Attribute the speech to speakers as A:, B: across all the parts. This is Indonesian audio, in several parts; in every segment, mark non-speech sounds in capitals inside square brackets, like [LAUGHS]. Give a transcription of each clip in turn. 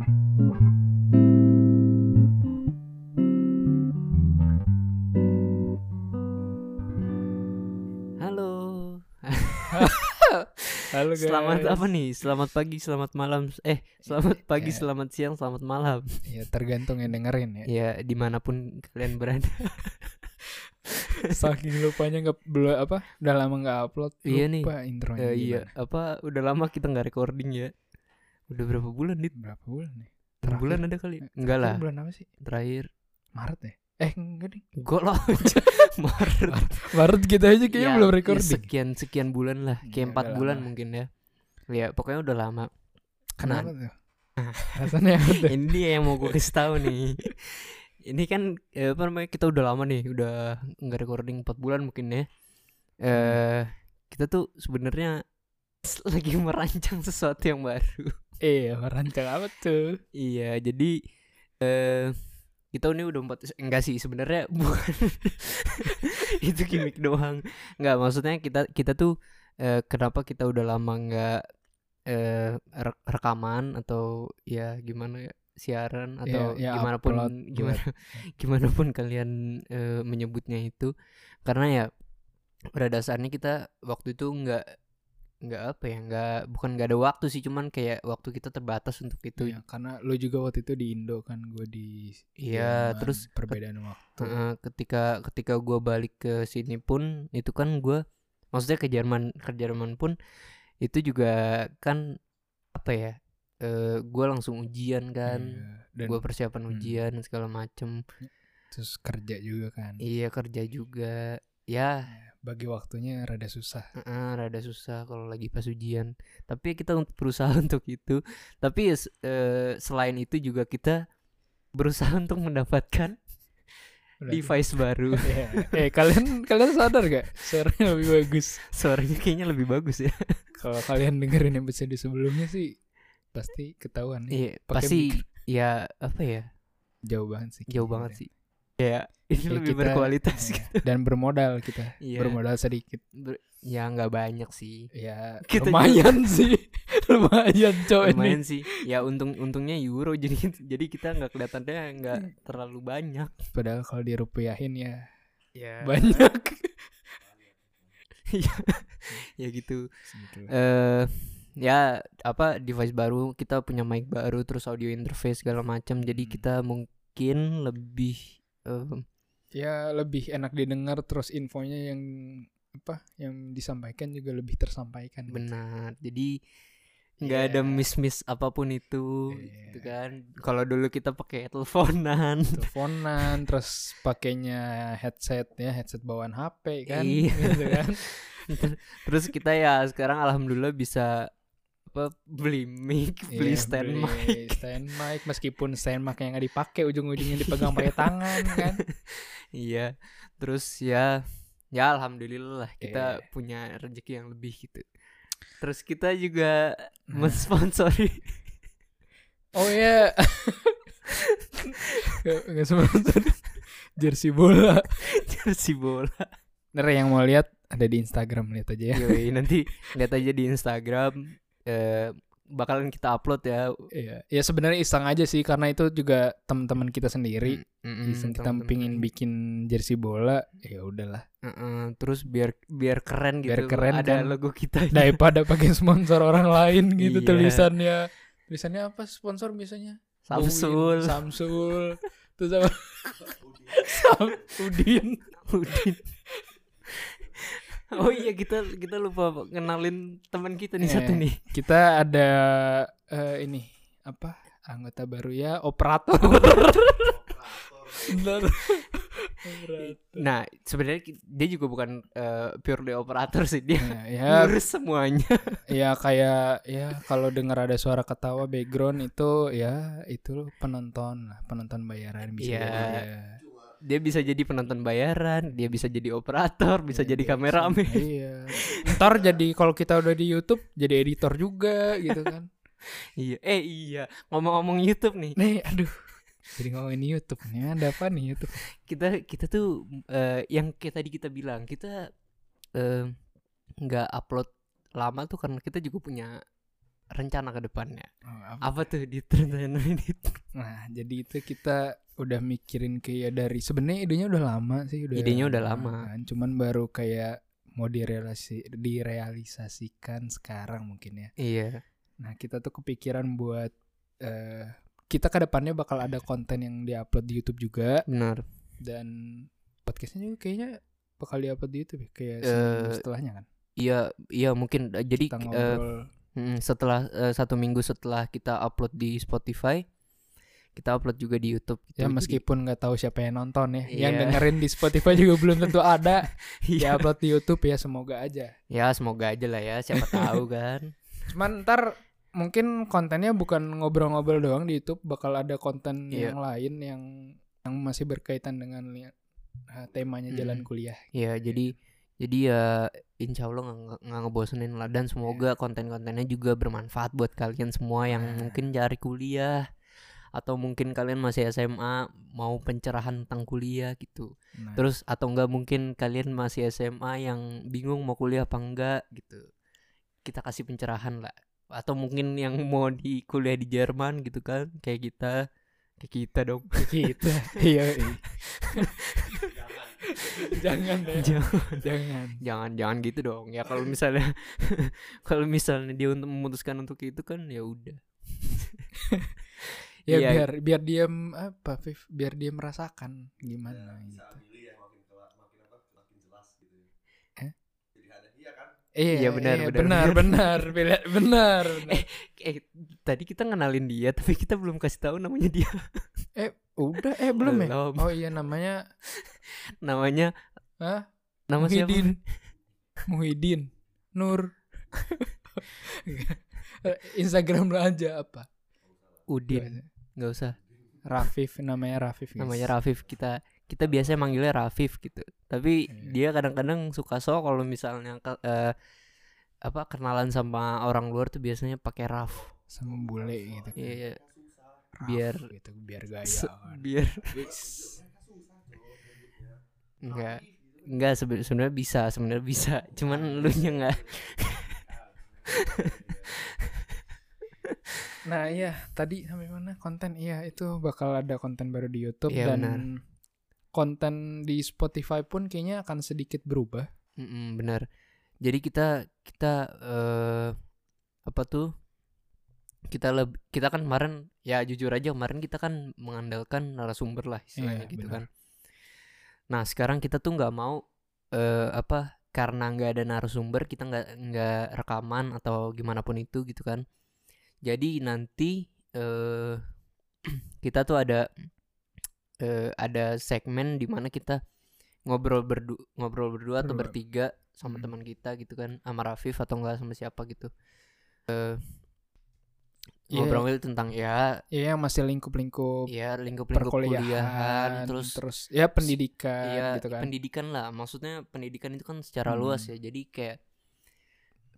A: Halo. [LAUGHS]
B: Halo guys.
A: Selamat apa nih? Selamat pagi, selamat malam. Eh, selamat pagi,
B: Ya.
A: selamat siang, selamat malam.
B: Ya tergantung yang dengerin ya.
A: Ya, di mana pun kalian berada. [LAUGHS]
B: Saking lupanya nggak belum apa? Udah lama nggak upload.
A: Iya nih.
B: Lupa intronya.
A: Eh, iya, apa udah lama kita nggak recording ya? Udah berapa bulan, Dit?
B: Berapa bulan nih? Terakhir.
A: bulan ada kali?
B: Eh,
A: Enggak lah,
B: Bulan apa sih?
A: terakhir.
B: Maret ya? Eh enggak deh.
A: Gue loh. [LAUGHS] Maret.
B: Maret kita aja kayaknya
A: Ya,
B: belum
A: ya
B: recording.
A: sekian sekian bulan lah,
B: Ya,
A: kayak empat
B: udah
A: bulan
B: lama.
A: mungkin ya. Ya, pokoknya udah lama.
B: Kenapa
A: Nah,
B: tuh? [LAUGHS] Rasanya
A: ini yang mau gue kasih tahu nih. Ini kan eh, apa namanya kita udah lama nih, udah nggak recording 4 bulan mungkin ya. Eh kita tuh sebenarnya [LAUGHS] lagi merancang sesuatu yang baru.
B: Eh, merancang apa tuh?
A: iya, jadi eh kita ini udah empat enggak sih sebenarnya [LAUGHS] bukan itu gimmick doang. Enggak, maksudnya kita kita tuh eh, kenapa kita udah lama nggak eh re- rekaman atau ya gimana ya siaran atau
B: ya,
A: gimana
B: upload
A: pun gimana [LAUGHS] gimana pun kalian eh, menyebutnya itu karena ya pada dasarnya kita waktu itu nggak nggak apa ya nggak bukan nggak ada waktu sih cuman kayak waktu kita terbatas untuk itu
B: Iya, karena lu juga waktu itu di Indo kan, gue di
A: Iya, terus
B: perbedaan waktu.
A: Heeh, ketika ketika gua balik ke sini pun itu kan gua maksudnya ke Jerman ke Jerman pun itu juga kan apa ya eh gua langsung ujian kan
B: Iya,
A: gua persiapan
B: hmm.
A: ujian segala macem
B: terus kerja juga kan.
A: iya kerja juga ya
B: Bagi waktunya rada susah.
A: heeh, rada susah kalau lagi pas ujian tapi kita untuk berusaha [LAUGHS] untuk itu tapi ya eh, selain itu juga kita berusaha untuk mendapatkan
B: Udah.
A: device baru [LAUGHS]
B: Iya. eh kalian kalian sadar gak suaranya lebih bagus
A: suaranya kayaknya lebih bagus ya [LAUGHS]
B: kalau kalian dengerin episode sebelumnya sih pasti ketahuan
A: Iya,
B: Pakai
A: pasti
B: mic.
A: ya apa ya?
B: jauh banget sih
A: Jauh banget sih. Ya, ini
B: Ya,
A: lebih
B: kita-
A: berkualitas
B: eh,
A: gitu.
B: dan bermodal kita
A: Iya.
B: bermodal sedikit
A: Ber- ya nggak banyak sih.
B: ya
A: Kita
B: lumayan sih [LAUGHS] lumayan cowok ini
A: Lumayan sih. Ya untung untungnya euro [LAUGHS] jadi jadi kita nggak kelihatannya nggak
B: Hmm.
A: terlalu banyak.
B: padahal kalau dirupiahin ya
A: Ya.
B: banyak [LAUGHS]
A: ya gitu.
B: Segitu.
A: Eh ya apa device baru kita punya mic baru terus audio interface segala macam jadi
B: Hmm.
A: kita mungkin lebih eh,
B: ya lebih enak didengar terus infonya yang apa yang disampaikan juga lebih tersampaikan gitu.
A: benar jadi nggak ada
B: Iya.
A: miss-miss apa pun itu
B: Iya.
A: gitu kan kalau dulu kita pakai teleponan [LAUGHS]
B: teleponan terus pakainya headset ya headset bawaan HP kan
A: Iya.
B: gitu kan [LAUGHS]
A: terus kita ya sekarang alhamdulillah bisa apa beli mic beli
B: Iya,
A: stand
B: beli
A: mic.
B: stand mic meskipun stand mic yang nggak dipakai ujung-ujungnya dipegang pakai tangan kan? [LAUGHS]
A: Iya terus ya ya alhamdulillah lah kita
B: Iya.
A: punya rezeki yang lebih gitu. Terus kita juga
B: Nah.
A: mensponsori. [LAUGHS]
B: Oh ya nggak nggak sponsor. Jersey bola. [LAUGHS]
A: Jersey bola.
B: Ntar yang mau lihat ada di Instagram lihat aja ya.
A: Yoi, nanti lihat aja di Instagram eh bakalan kita upload ya
B: Iya, ya sebenarnya iseng aja sih karena itu juga teman-teman kita sendiri.
A: Mm, mm,
B: iseng kita
A: teman-teman
B: pingin
A: sendiri.
B: bikin jersey bola, ya udahlah.
A: Heeh, terus biar biar keren gitu
B: Biar keren
A: ada
B: kan.
A: logo kita
B: Daripada pakai sponsor orang lain gitu
A: Iya.
B: tulisannya. Tulisannya apa sponsor biasanya?
A: Samsul
B: Boeing, Samsul. Terus apa? [LAUGHS] Udin.
A: Udin [LAUGHS] oh iya kita kita lupa kenalin teman kita nih
B: Eh,
A: satu nih [LAUGHS]
B: Kita ada eh, ini apa? Anggota baru ya, operator. [LAUGHS] Operator.
A: nah sebenarnya dia juga bukan eh, purely operator sih dia
B: Nah, ya,
A: ngurus semuanya
B: ya kayak ya kalau dengar ada suara ketawa background itu ya itu penonton penonton bayaran bisa
A: Iya.
B: jadi ya.
A: Dia bisa jadi penonton bayaran dia bisa jadi operator bisa
B: Ya,
A: jadi kameramen
B: iya. Ntar jadi kalau kita udah di YouTube jadi editor juga gitu kan. [LAUGHS]
A: Iya eh iya. Ngomong-ngomong YouTube nih.
B: Nih aduh. Jadi ngomongin YouTube nih ada apa nih YouTube?
A: Kita kita tuh eh, yang kayak tadi kita bilang kita eh, nggak upload lama tuh karena kita juga punya rencana ke depannya.
B: Oh, apa?
A: Apa tuh di rencana ini?
B: Nah, jadi itu kita udah mikirin kayak dari sebenarnya idenya udah lama sih, udah
A: Idenya udah lama.
B: kan. Cuman baru kayak mau direalisasi direalisasikan sekarang mungkin ya.
A: Iya.
B: Nah, kita tuh kepikiran buat eh kita ke depannya bakal ada konten yang diupload di YouTube juga
A: Benar.
B: dan podcastnya juga kayaknya bakal diupload di YouTube ya, kayak seminggu setelahnya kan.
A: Iya, iya mungkin eh, jadi
B: Kita ngobrol
A: mm, setelah eh, satu minggu setelah kita upload di Spotify, kita upload juga di YouTube. gitu.
B: ya meskipun nggak tahu siapa yang nonton ya. Yang
A: Iya.
B: dengerin di Spotify juga belum tentu ada. [LAUGHS]
A: Iya.
B: Ya upload di YouTube ya semoga aja.
A: Ya semoga aja lah ya, siapa [LAUGHS] tahu kan.
B: Cuman ntar mungkin kontennya bukan ngobrol-ngobrol doang di YouTube, bakal ada konten
A: Iya.
B: yang lain yang yang masih berkaitan dengan eh, temanya jalan
A: Mm.
B: kuliah.
A: Ya jadi jadi ya insya Allah nggak ngebosenin lah dan semoga konten-kontennya juga bermanfaat buat kalian semua yang
B: Nah.
A: mungkin cari kuliah atau mungkin kalian masih SMA mau pencerahan tentang kuliah gitu.
B: Nah,
A: Terus atau enggak mungkin kalian masih SMA yang bingung mau kuliah apa enggak gitu. Kita kasih pencerahan lah. Atau mungkin yang mau di kuliah di Jerman gitu kan kayak kita kayak kita dong.
B: kita [LAUGHS] iya. iya. jangan deh.
A: jangan
B: jangan.
A: jangan jangan gitu dong. Ya kalau misalnya [LAUGHS] kalau misalnya dia untuk memutuskan untuk itu kan ya udah. [LAUGHS]
B: Ya
A: Iya.
B: biar biar dia m- apa Viv? biar dia merasakan gimana gitu. Eh? Iya,
A: Iya, benar,
B: iya,
A: benar,
B: benar, benar, [LAUGHS] benar, benar, benar.
A: Eh tadi kita kenalin dia tapi kita belum kasih tahu namanya dia. [LAUGHS]
B: Eh, udah eh belum ya?
A: Belum.
B: Oh iya namanya [LAUGHS]
A: Namanya
B: Hah?
A: nama siapa?
B: Muhyiddin. Muhyiddin Nur. Eh, Instagram lu aja apa?
A: Udin. nggak usah.
B: Rafif namanya Rafif. guys.
A: namanya Rafif kita kita biasanya manggilnya Rafif gitu tapi
B: Iya.
A: dia kadang-kadang suka so kalau misalnya ke- eh, apa kenalan sama orang luar tuh biasanya pakai Raf
B: sama bule gitu. kan.
A: Iya,
B: Raf
A: biar
B: gitu biar gaya
A: se-
B: kan.
A: biar enggak enggak sebe- sebenarnya bisa sebenarnya bisa cuman lu nya enggak [LAUGHS]
B: Nah iya tadi sampai mana konten iya itu bakal ada konten baru di YouTube
A: Iya,
B: dan
A: benar.
B: konten di Spotify pun kayaknya akan sedikit berubah.
A: Mm-mm, benar jadi kita kita eh apa tuh kita lebih kita kan kemarin ya jujur aja kemarin kita kan mengandalkan narasumber lah istilahnya
B: Iya,
A: gitu
B: benar.
A: kan nah sekarang kita tuh nggak mau eh apa karena nggak ada narasumber kita nggak nggak rekaman atau gimana pun itu gitu kan jadi nanti eh [CLEARS THROAT] kita tuh ada eh ada segmen di mana kita ngobrol berdu ngobrol berdua atau bertiga sama
B: Hmm.
A: teman kita gitu kan sama Rafif atau enggak sama siapa gitu eh
B: Iya.
A: ngobrol tentang ya
B: Iya yang masih lingkup-lingkup
A: ya lingkup-lingkup
B: perkuliahan,
A: kuliahan terus
B: terus ya pendidikan
A: Iya,
B: gitu kan.
A: pendidikan lah. Maksudnya pendidikan itu kan secara
B: Hmm.
A: luas ya. Jadi kayak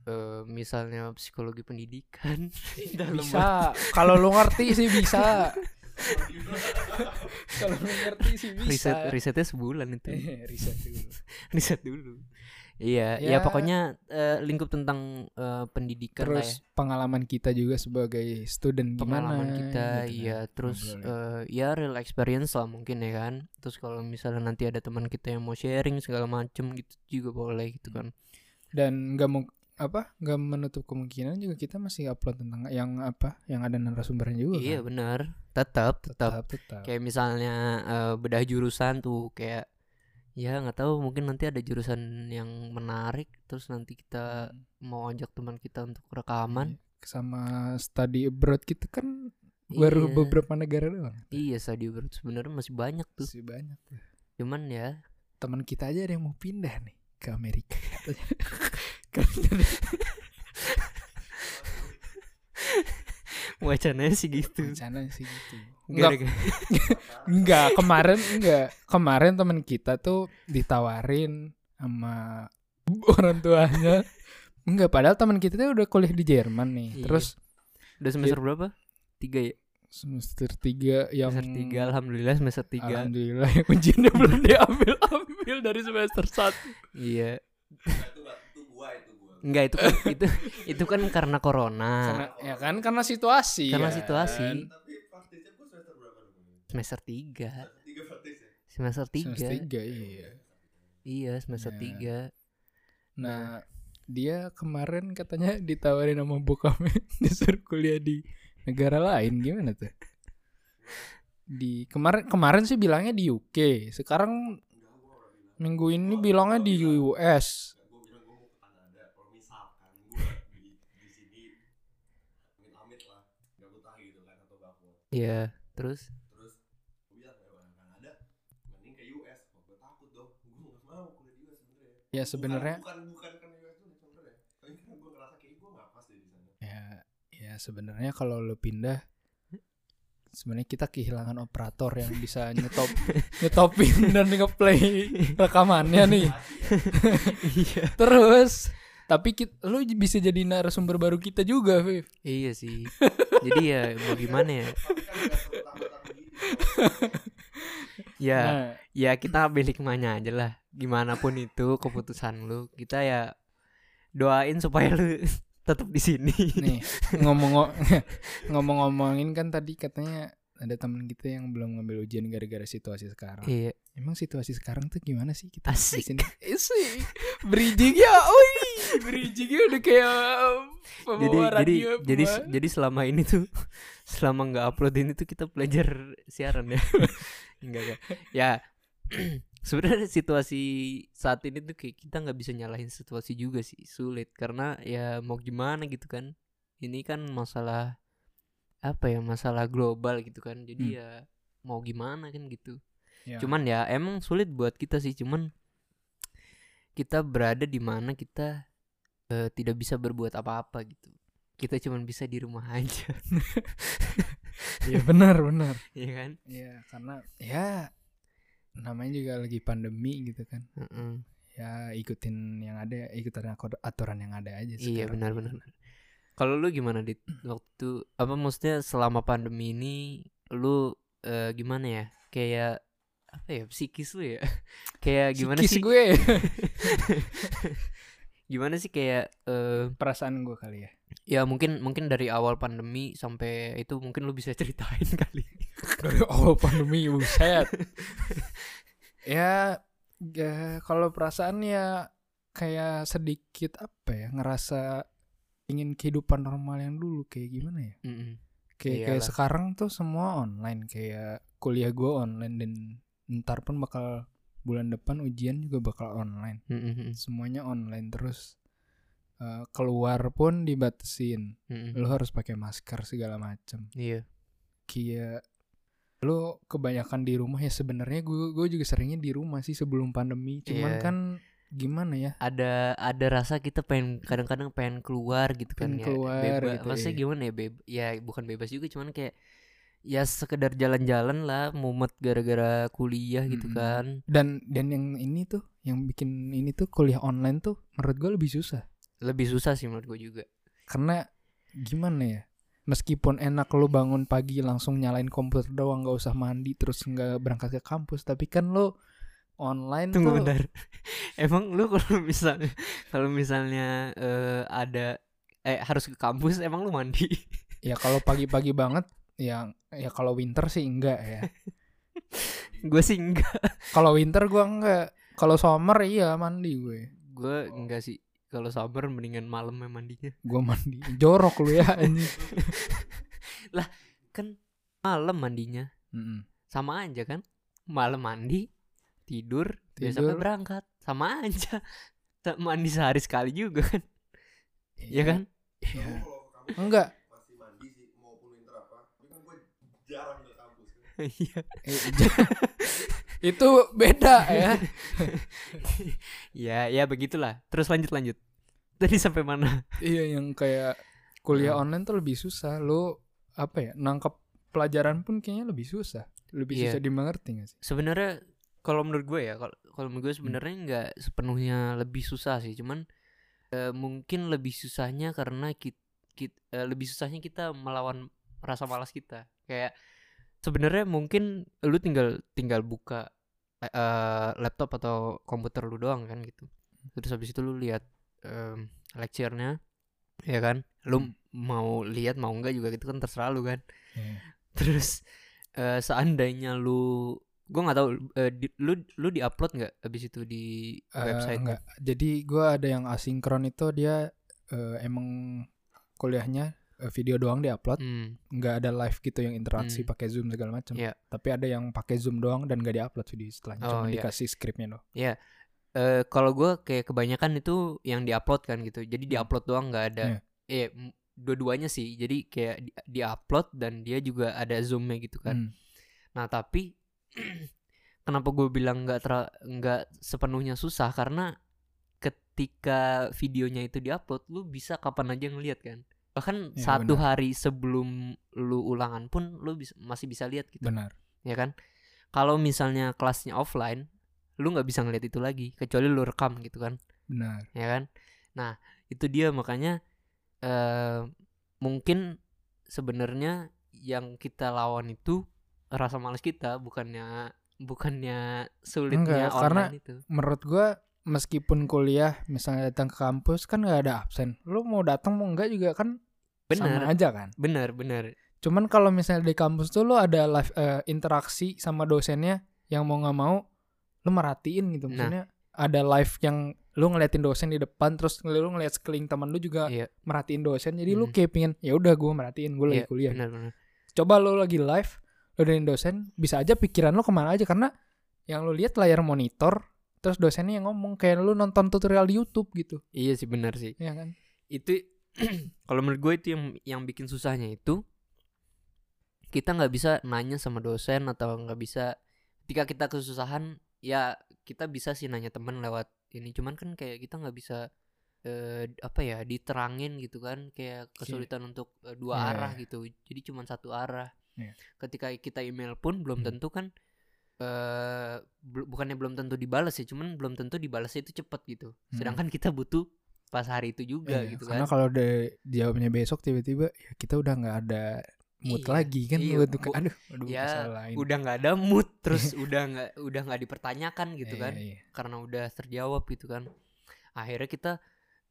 A: eh misalnya psikologi pendidikan [LAUGHS]
B: bisa kalau lu ngerti sih bisa kalau lu ngerti sih bisa
A: riset risetnya sebulan itu.
B: Eh, [LAUGHS] riset dulu [LAUGHS]
A: riset dulu. Iya, ya,
B: Ya.
A: pokoknya eh, lingkup tentang eh, pendidikan lah ya.
B: terus pengalaman kita juga sebagai student gimana
A: Pengalaman kita,
B: gitu kan.
A: iya, terus eh, ya real experience lah mungkin ya kan. Terus kalau misalnya nanti ada teman kita yang mau sharing segala macem gitu juga boleh gitu kan.
B: dan nggak mau apa nggak menutup kemungkinan juga kita masih upload tentang yang apa yang ada narasumbernya juga
A: Iya
B: kan?
A: benar, tetap tetap.
B: Tetap tetap.
A: Kayak misalnya eh, bedah jurusan tuh kayak ya nggak tahu mungkin nanti ada jurusan yang menarik terus nanti kita mau ajak teman kita untuk rekaman.
B: Sama study abroad kita kan baru
A: Iya.
B: beberapa negara doang.
A: Iya study abroad sebenarnya masih banyak tuh.
B: Masih banyak tuh.
A: cuman ya
B: teman kita aja ada yang mau pindah nih ke Amerika katanya. [LAUGHS]
A: Wacananya sih gitu.
B: Rencana sih gitu. Enggak enggak [LAUGHS] kemarin enggak kemarin teman kita tuh ditawarin sama orang tuanya. Enggak padahal teman kita tuh udah kuliah di Jerman nih.
A: Iya.
B: terus
A: udah semester berapa? Tiga ya
B: semester tiga yang
A: semester tiga alhamdulillah semester tiga
B: alhamdulillah yang ujiannya [LAUGHS] belum diambil ambil dari semester satu
A: iya
C: itu gua itu gua itu gua
A: Enggak itu kan itu itu kan karena corona.
B: Karena ya kan karena situasi.
A: Karena
B: kan.
A: situasi.
C: Gue semester ini?
A: Semester 3.
C: Semester tiga praktis ya?
A: Semester 3.
B: Semester tiga, iya.
A: Iya, semester
B: Ya.
A: 3.
B: Nah, dia kemarin katanya ditawarin sama bokapnya [LAUGHS] disuruh kuliah di negara lain gimana tuh? Di kemarin kemarin sih bilangnya di UK, sekarang minggu ini bilangnya di US.
C: Gue bilang gue mau ke Kanada. Kalau misalkan gue di, di sini amit-amit lah, gak betah gitu kan atau bako.
A: Iya, terus
C: Terus gue bilang orang Kanada, mending ke US. Gue takut dong. Gue gak mau kuliah di US sebenarnya.
B: Ya sebenarnya
C: bukan bukan bukan karena US tuh sebenarnya. Tapi karena gue ngerasa kayak gue gak pas deh di sana.
B: ya ya sebenarnya kalau lo pindah sebenarnya kita kehilangan operator yang bisa [LAUGHS] nyetop nyetopin dan ngeplay rekamannya nih.
A: Iya. [LAUGHS]
B: Terus tapi kit, lu bisa jadi narasumber baru kita juga, Viv.
A: Iya sih. Jadi ya mau gimana ya? [LAUGHS] Ya,
B: Nah,
A: ya kita ambil hikmahnya aja lah. Gimana pun itu keputusan lu, kita ya doain supaya lu tetap di sini.
B: nih [LAUGHS] ngomong ngomong-ngomongin kan tadi katanya ada teman kita yang belum ngambil ujian gara-gara situasi sekarang.
A: Iya.
B: Emang situasi sekarang tuh gimana sih kita
A: Asik.
B: di sini? [LAUGHS] Asik. Bridgingnya, oi, bridgingnya udah kayak
A: Jadi
B: pembawa
A: jadi jadi
B: pembawa-
A: jadi selama ini tuh [LAUGHS] selama nggak upload ini tuh kita belajar siaran ya. enggak enggak. Ya [CLEARS THROAT] sebenarnya situasi saat ini tuh kayak kita nggak bisa nyalahin situasi juga sih sulit. Karena ya mau gimana gitu kan. Ini kan masalah apa ya masalah global gitu kan. Jadi
B: Hmm.
A: ya mau gimana kan gitu.
B: Ya.
A: cuman ya emang sulit buat kita sih. Cuman kita berada di mana kita eh, tidak bisa berbuat apa-apa gitu. Kita cuman bisa di rumah [LAUGHS] aja.
B: Iya benar benar.
A: ya kan?
B: Iya karena ya namanya juga lagi pandemi gitu kan.
A: Heeh.
B: Ya ikutin yang ada, ikutin aturan yang ada aja.
A: iya
B: sekarang.
A: benar-benar kalau lu gimana dit waktu apa maksudnya selama pandemi ini lu eh, gimana ya kayak apa ya psikis lu ya [LAUGHS] kayak gimana
B: Sikis
A: sih
B: gue [LAUGHS]
A: gimana sih kayak eh
B: perasaan gue kali ya.
A: ya mungkin mungkin dari awal pandemi sampai itu mungkin lu bisa [LAUGHS] ceritain kali
B: Dari [LAUGHS] awal pandemi buset. [LAUGHS] ya, ya kalau perasaan ya kayak sedikit apa ya ngerasa ingin kehidupan normal yang dulu kayak gimana ya?
A: Mm-mm.
B: Kayak kayak
A: Iyalah.
B: sekarang tuh semua online kayak kuliah gue online dan ntar pun bakal bulan depan ujian juga bakal online.
A: Mm-mm.
B: Semuanya online terus eh, keluar pun dibatasin.
A: Mm-mm.
B: Lu harus pakai masker segala macem.
A: iya
B: kayak lu kebanyakan di rumah ya sebenarnya gue gue juga seringnya di rumah sih sebelum pandemi. Cuman
A: Iya.
B: kan gimana ya?
A: Ada ada rasa kita pengen kadang-kadang pengen keluar gitu kan
B: Pengen
A: ya
B: keluar
A: Beba-
B: gitu,
A: maksudnya
B: iya.
A: gimana ya beb ya bukan bebas juga cuman kayak ya sekedar jalan-jalan lah mumet gara-gara kuliah gitu
B: Mm-mm.
A: kan.
B: Dan dan yang ini tuh yang bikin ini tuh kuliah online tuh menurut gue lebih susah.
A: Lebih susah sih menurut gue juga.
B: Karena gimana ya meskipun enak lu bangun pagi langsung nyalain komputer doang nggak usah mandi terus nggak berangkat ke kampus tapi kan lu online
A: tunggu
B: tuh
A: bentar. [LAUGHS] Emang lu kalau misalnya kalau misalnya eh, ada eh harus ke kampus emang lu mandi? [LAUGHS]
B: Ya kalau pagi-pagi banget ya ya kalau winter sih enggak ya. [LAUGHS]
A: Gue sih enggak
B: Kalau winter gua enggak. Kalau summer iya mandi gue.
A: gue enggak sih kalau summer mendingan malam ya mandinya
B: Gua mandi. Jorok lu ya anjing. [LAUGHS]
A: kan malam mandinya
B: Mm-mm.
A: sama aja kan malam mandi tidur, besoknya
B: Tidur.
A: berangkat sama aja [LAUGHS] mandi sehari sekali juga kan ya kan
B: Iya.
C: Gue
B: Enggak.
C: pasti mandi sih maupun winter apa. Tapi kan gue kan. [LAUGHS]
A: iya
B: Eh, itu beda ya. [LAUGHS]
A: ya ya begitulah terus lanjut lanjut tadi sampai mana
B: iya yang kayak kuliah
A: Hmm.
B: online tuh lebih susah. Lu apa ya? Nangkep pelajaran pun kayaknya lebih susah. Lebih
A: Iya.
B: susah dimengerti gak sih?
A: sebenarnya kalau menurut gue ya kalau menurut
B: Hmm.
A: gue sebenarnya nggak sepenuhnya lebih susah sih cuman eh, mungkin lebih susahnya karena kita, lebih susahnya kita melawan rasa malas kita kayak sebenarnya mungkin lu tinggal tinggal buka eh, eh, laptop atau komputer lu doang kan gitu terus habis itu lu lihat em, lecture-nya ya kan lu
B: Hmm.
A: mau lihat mau enggak juga itu kan terserah lu kan
B: Iya. [LAUGHS]
A: terus eh, seandainya lu gua nggak tahu eh, di- lu lu diupload nggak habis itu di
B: Eh,
A: website
B: enggak. Jadi gua ada yang asinkron itu dia eh, emang kuliahnya video doang diupload,
A: Hmm,
B: nggak ada live gitu yang interaksi
A: Hmm.
B: pakai Zoom segala macam.
A: Iya.
B: Tapi ada yang pakai Zoom doang dan gak diupload video setelahnya,
A: Oh,
B: cuma
A: iya.
B: dikasih skripnya doang.
A: eh kalau gua kayak kebanyakan itu yang diupload kan gitu jadi
B: Hmm.
A: diupload doang nggak ada
B: Iya.
A: eh m- dua-duanya sih jadi kayak di, diupload dan dia juga ada zoomnya gitu kan
B: Hmm.
A: Nah tapi [CLEARS THROAT] kenapa gue bilang nggak nggak sepenuhnya susah karena ketika videonya itu diupload lu bisa kapan aja ngeliat kan bahkan
B: Ya,
A: satu
B: benar.
A: hari sebelum lu ulangan pun lu bis- masih bisa lihat gitu
B: Benar.
A: ya kan kalau misalnya kelasnya offline lu nggak bisa ngeliat itu lagi kecuali lu rekam gitu kan
B: Benar.
A: ya kan nah itu dia makanya eh mungkin sebenarnya yang kita lawan itu rasa malas kita bukannya bukannya sulitnya
B: Enggak, karena
A: online itu
B: Menurut gua meskipun kuliah misalnya datang ke kampus kan nggak ada absen. Lu mau datang mau enggak juga kan
A: benar
B: sama aja kan.
A: benar benar
B: Cuman kalau misalnya di kampus tuh lu ada live eh, interaksi sama dosennya yang mau nggak mau lu merhatiin gitu.
A: Nah.
B: Maksudnya ada live yang lu ngeliatin dosen di depan terus lu ngeliat sekeliling teman lu juga
A: iya
B: merhatiin dosen. Jadi lu
A: Hmm.
B: kayak pingin ya udah gua merhatiin gue lagi
A: iya,
B: kuliah.
A: benar benar
B: Coba lu lagi live lu dengerin dosen bisa aja pikiran lu ke mana aja karena yang lu lihat layar monitor terus dosennya yang ngomong kayak lu nonton tutorial di YouTube gitu.
A: iya sih benar sih
B: Ya kan?
A: itu [CLEARS THROAT] kalau menurut gue itu yang yang bikin susahnya itu kita nggak bisa nanya sama dosen atau nggak bisa ketika kita kesusahan ya kita bisa sih nanya temen lewat ini cuman kan kayak kita nggak bisa eh, apa ya diterangin gitu kan kayak kesulitan untuk eh, dua
B: Iya,
A: arah
B: iya.
A: gitu jadi cuman satu arah
B: Iya.
A: ketika kita email pun belum
B: Hmm.
A: tentu kan eh bel- bukannya belum tentu dibalas ya cuman belum tentu dibalasnya itu cepet gitu
B: Hmm.
A: sedangkan kita butuh pas hari itu juga
B: Iya,
A: gitu
B: karena
A: kan
B: kalau udah jawabnya besok tiba-tiba ya kita udah nggak ada mood
A: Iya,
B: lagi kan
A: iya,
B: untuk
A: bu-
B: aduh aduh
A: ya,
B: masalah lain.
A: udah nggak ada mood terus [LAUGHS] udah nggak udah nggak dipertanyakan gitu
B: Iya,
A: kan
B: iya.
A: karena udah terjawab gitu kan akhirnya kita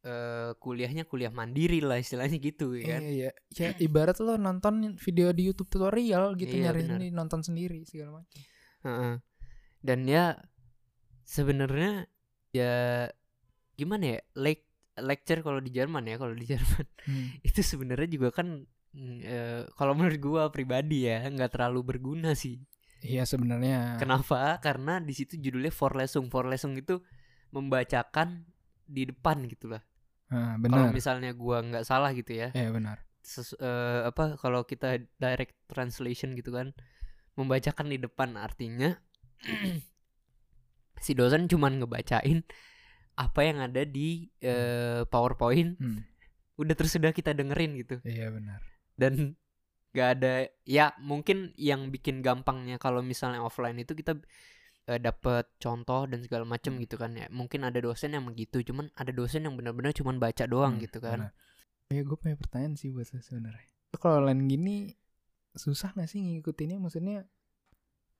A: eh kuliahnya kuliah mandiri lah istilahnya gitu ya kan
B: Iya, iya. Ya [CLEARS THROAT] ibarat lo nonton video di YouTube tutorial gitu
A: Iya,
B: nyari nonton sendiri segala macam.
A: Heeh. dan ya sebenarnya ya gimana ya lec- lecture kalau di Jerman ya kalau di [LAUGHS] Jerman
B: Hmm.
A: itu sebenarnya juga kan mm, eh, kalau menurut gua pribadi ya nggak terlalu berguna sih
B: Iya sebenarnya.
A: Kenapa? Karena di situ judulnya Vorlesung. Vorlesung itu membacakan di depan gitu lah.
B: Ah,
A: Kalau
B: benar.
A: misalnya gua nggak salah gitu ya.
B: Iya benar.
A: Sesu- eh, apa kalau kita direct translation gitu kan membacakan di depan artinya [CLEARS THROAT] si dosen cuman ngebacain apa yang ada di eh, PowerPoint
B: Hmm.
A: udah terus udah kita dengerin gitu
B: Iya benar.
A: dan gak ada ya mungkin yang bikin gampangnya kalau misalnya offline itu kita eh, dapat contoh dan segala macem
B: Hmm.
A: gitu kan ya mungkin ada dosen yang begitu cuman ada dosen yang benar-benar cuman baca doang
B: Hmm,
A: gitu kan
B: benar. Ya gue punya pertanyaan sih buat sebenarnya. Kalau lain gini susah gak sih ngikutinnya? Maksudnya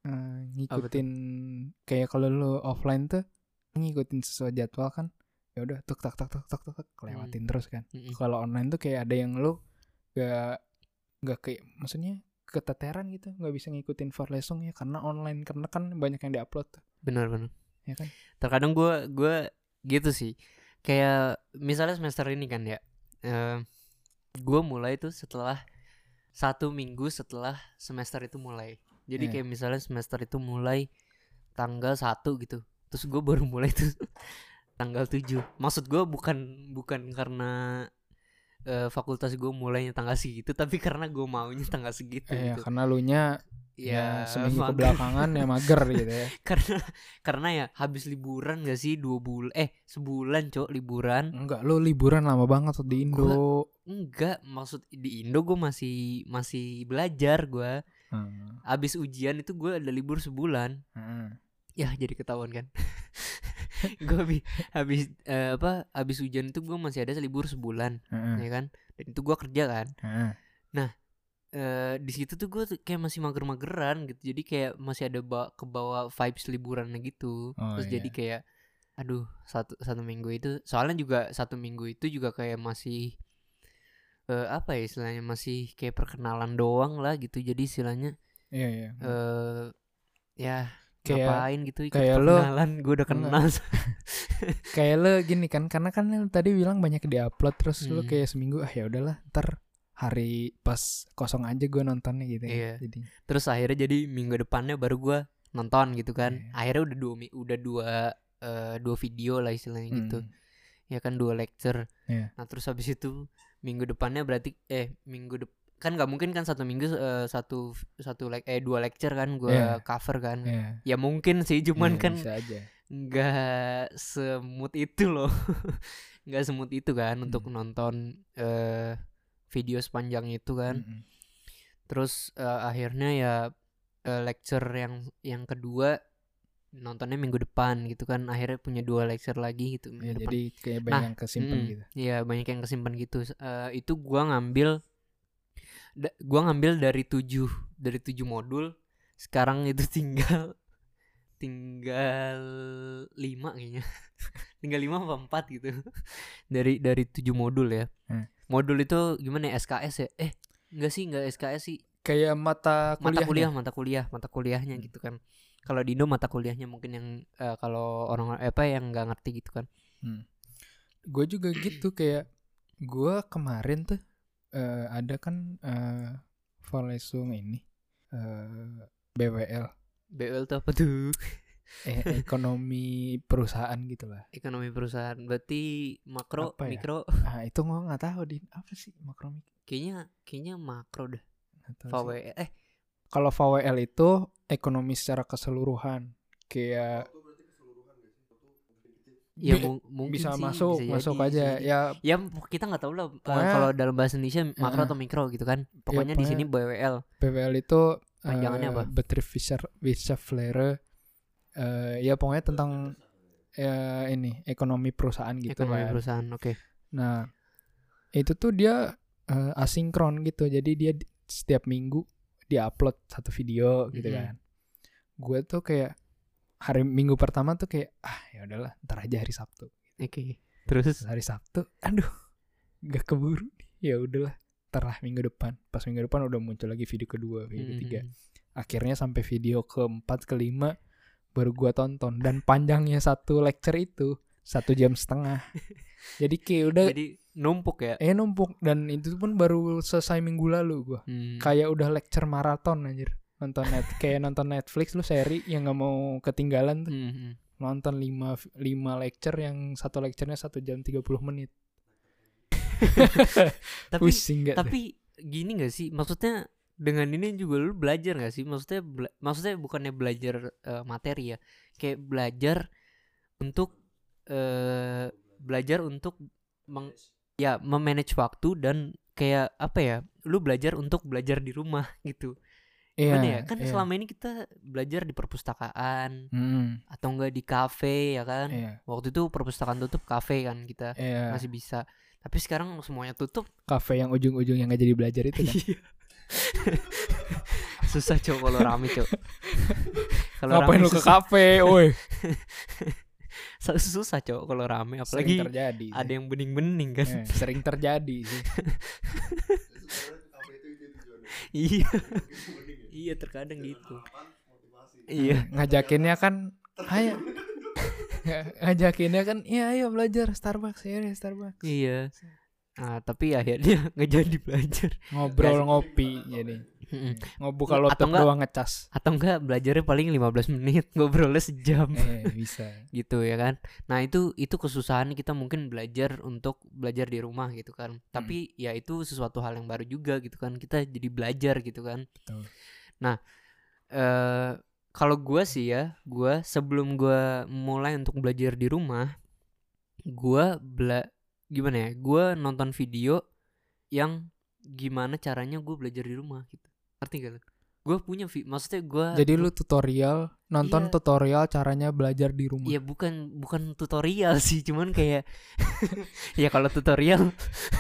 B: eh, ngikutin kayak kalau lo offline tuh ngikutin sesuai jadwal kan? Ya udah tuk tak tak tak tak tak tak, kelewatin terus kan.
A: Mm-mm.
B: Kalau online tuh kayak ada yang lo gak gak kayak maksudnya keteteran gitu nggak bisa ngikutin Vorlesung ya karena online karena kan banyak yang diupload tuh
A: benar-benar
B: ya kan
A: terkadang gua gua gitu sih kayak misalnya semester ini kan ya eh gue mulai tuh setelah satu minggu setelah semester itu mulai. Jadi
B: Iya.
A: kayak misalnya semester itu mulai tanggal satu gitu. Terus gue baru mulai tuh [LAUGHS] tanggal 7 maksud gue bukan bukan karena eh, fakultas gue mulainya tanggal segitu tapi karena gue maunya tanggal segitu
B: eh,
A: gitu.
B: karena lu nya
A: ya,
B: ya, seminggu
A: mager.
B: kebelakangan ya mager gitu ya. [LAUGHS]
A: Karena karena ya habis liburan gak sih dua bulan eh sebulan cok liburan?
B: Enggak lu liburan lama banget tuh di Indo.
A: enggak maksud di Indo gue masih masih belajar gue
B: Hmm,
A: habis ujian itu gue ada libur sebulan.
B: Hmm.
A: ya jadi ketahuan kan. [LAUGHS] Gue habis habis eh, apa habis ujian itu gue masih ada libur sebulan
B: Hmm,
A: ya kan? Dan itu gue kerja kan.
B: Hmm.
A: Eh di situ tuh gue kayak masih mager-mageran gitu jadi kayak masih ada ba ke bawah vibes liburannya gitu
B: Oh,
A: terus
B: iya.
A: jadi kayak aduh satu satu minggu itu soalnya juga satu minggu itu juga kayak masih eh, apa ya istilahnya masih kayak perkenalan doang lah gitu jadi istilahnya
B: Iya iya.
A: eh ya
B: Kayak-
A: ngapain gitu ikut
B: kayak lo-
A: perkenalan gue udah kenal
B: Kayak lo gini kan karena kan lo tadi bilang banyak diupload terus lo
A: Hmm.
B: kayak seminggu ah ya udahlah ntar hari pas kosong aja gue nontonnya gitu. ya.
A: Iya.
B: Jadi
A: terus akhirnya jadi minggu depannya baru gue nonton gitu kan
B: Iya.
A: akhirnya udah dua mi- udah dua eh, dua video lah istilahnya gitu
B: hmm,
A: ya kan dua lecture
B: Iya.
A: nah terus habis itu minggu depannya berarti eh minggu dep kan nggak mungkin kan satu minggu eh, satu satu lek eh dua lecture kan gue
B: Iya.
A: cover kan
B: Iya.
A: ya mungkin sih cuman
B: Iya,
A: kan nggak semut itu loh [LAUGHS] nggak semut itu kan untuk
B: Hmm.
A: nonton eh video sepanjang itu kan
B: Mm-mm.
A: terus eh, akhirnya ya eh, lecture yang yang kedua nontonnya minggu depan gitu kan akhirnya punya dua lecture lagi gitu
B: Ya,
A: depan
B: jadi kayak banyak
A: Nah,
B: yang kesimpan
A: Mm,
B: gitu.
A: Iya banyak yang kesimpan gitu. Eh, itu gua ngambil, da- gua ngambil dari tujuh dari tujuh modul. Sekarang itu tinggal tinggal lima kayaknya. [LAUGHS] tinggal lima apa empat gitu. [LAUGHS] dari dari tujuh modul ya.
B: Hmm.
A: Modul itu gimana ya SKS ya? Eh enggak sih enggak SKS sih.
B: Kayak mata kuliah.
A: Mata kuliah mata kuliah mata kuliahnya
B: Hmm.
A: gitu kan. Kalau di Indo mata kuliahnya mungkin yang eh, kalau orang apa yang nggak ngerti gitu kan.
B: Gue juga gitu [CLEARS THROAT] kayak gue kemarin tuh eh, ada kan eh Vorlesung ini eh BWL
A: BL itu apa tuh? [LAUGHS]
B: eh, [LAUGHS] ekonomi perusahaan gitu lah.
A: ekonomi perusahaan berarti makro
B: Apa ya?
A: mikro
B: Ah itu gue nggak tahu din apa sih makro mikro.
A: kayaknya kayaknya makro dah
B: Nggak tahu sih.
A: VW eh
B: Kalau VWL itu ekonomi secara keseluruhan kayak
C: gede-gede.
A: ya
B: Bi-
A: mu- mungkin
B: bisa
A: sih,
B: masuk
A: bisa
B: masuk
A: jadi,
B: aja
A: bisa jadi.
B: ya
A: ya kita nggak tahu lah eh,
B: Pokoknya-
A: kalau dalam bahasa Indonesia makro
B: Heeh.
A: atau mikro gitu kan pokoknya di sini BWL
B: BWL itu
A: Panjangannya
B: eh,
A: apa?
B: Bedrijfswissenschaftslehre eh ya pokoknya tentang eh, ini ekonomi perusahaan gitu
A: ekonomi
B: kan.
A: perusahaan oke
B: Nah, itu tuh dia eh, asinkron gitu. Jadi dia di- setiap minggu dia upload satu video gitu
A: Mhm.
B: kan. Gue tuh kayak hari minggu pertama tuh kayak ah ya udahlah, ntar aja hari Sabtu.
A: oke terus
B: Terus hari Sabtu, aduh, gak keburu. Ya udahlah, ntar lah minggu depan. Pas minggu depan udah muncul lagi video kedua, video ketiga.
A: Hmm.
B: Akhirnya sampai video keempat, kelima baru gua tonton dan panjangnya satu lecture itu satu jam setengah. Jadi kayak udah
A: jadi numpuk ya
B: eh numpuk dan itu pun baru selesai minggu lalu gua.
A: Hmm.
B: Kayak udah lecture maraton anjir. Nonton net [LAUGHS] kayak nonton Netflix lu seri yang nggak mau ketinggalan tuh.
A: Hmm, hmm.
B: Nonton 5 lima lecture yang satu lecturenya satu jam 30 menit. [LAUGHS]
A: tapi [LAUGHS]
B: Pusing gak tuh?
A: tapi gini gak sih maksudnya dengan ini juga lu belajar gak sih? Maksudnya bela- maksudnya bukannya belajar eh, materi ya kayak belajar untuk eh belajar untuk meng, ya memanage waktu dan kayak apa ya lu belajar untuk belajar di rumah [LAUGHS] gitu. Gimana ya? Kan
B: iya.
A: selama ini kita belajar di perpustakaan
B: Hmm,
A: atau enggak di kafe ya kan?
B: Iya.
A: waktu itu perpustakaan tutup kafe kan kita
B: Iya.
A: masih bisa. Tapi sekarang semuanya tutup.
B: Kafe yang ujung-ujung yang gak jadi belajar itu kan. [LAUGHS] [LAUGHS]
A: Susah cok kalau rame cok. [LAUGHS] Kalau
B: Ngapain
A: rame
B: lu ke
A: susah,
B: kafe, woi? [LAUGHS]
A: susah cok kalau rame
B: Sering
A: apalagi
B: terjadi. sih.
A: ada yang bening-bening kan.
B: Eh, sering terjadi sih.
A: Iya, iya terkadang gitu. Iya.
B: Ngajakinnya kan ayo. Ngajakinnya kan, iya ayo belajar Starbucks ya Starbucks.
A: Iya. Nah, tapi akhirnya [LAUGHS] nggak jadi belajar.
B: Ngobrol
A: Biasa.
B: ngopi jadi.
A: Mm-mm.
B: Ngobuka
A: Atau enggak-
B: doang ngecas.
A: Atau enggak belajarnya paling 15 menit, [LAUGHS] ngobrolnya sejam.
B: Eh, bisa. [LAUGHS]
A: gitu ya kan. Nah, itu itu kesusahan kita mungkin belajar untuk belajar di rumah gitu kan.
B: Hmm.
A: Tapi ya itu sesuatu hal yang baru juga gitu kan. Kita jadi belajar gitu kan.
B: Betul.
A: Nah, eh kalau gua sih ya, gua sebelum gua mulai untuk belajar di rumah, gua bela gimana ya? Gua nonton video yang gimana caranya gue belajar di rumah gitu. Ngerti gak lu? Gue punya vi maksudnya gua
B: Jadi lu tutorial, nonton
A: Iya.
B: tutorial caranya belajar di rumah.
A: Ya bukan bukan tutorial sih, cuman kayak [LAUGHS] ya kalau tutorial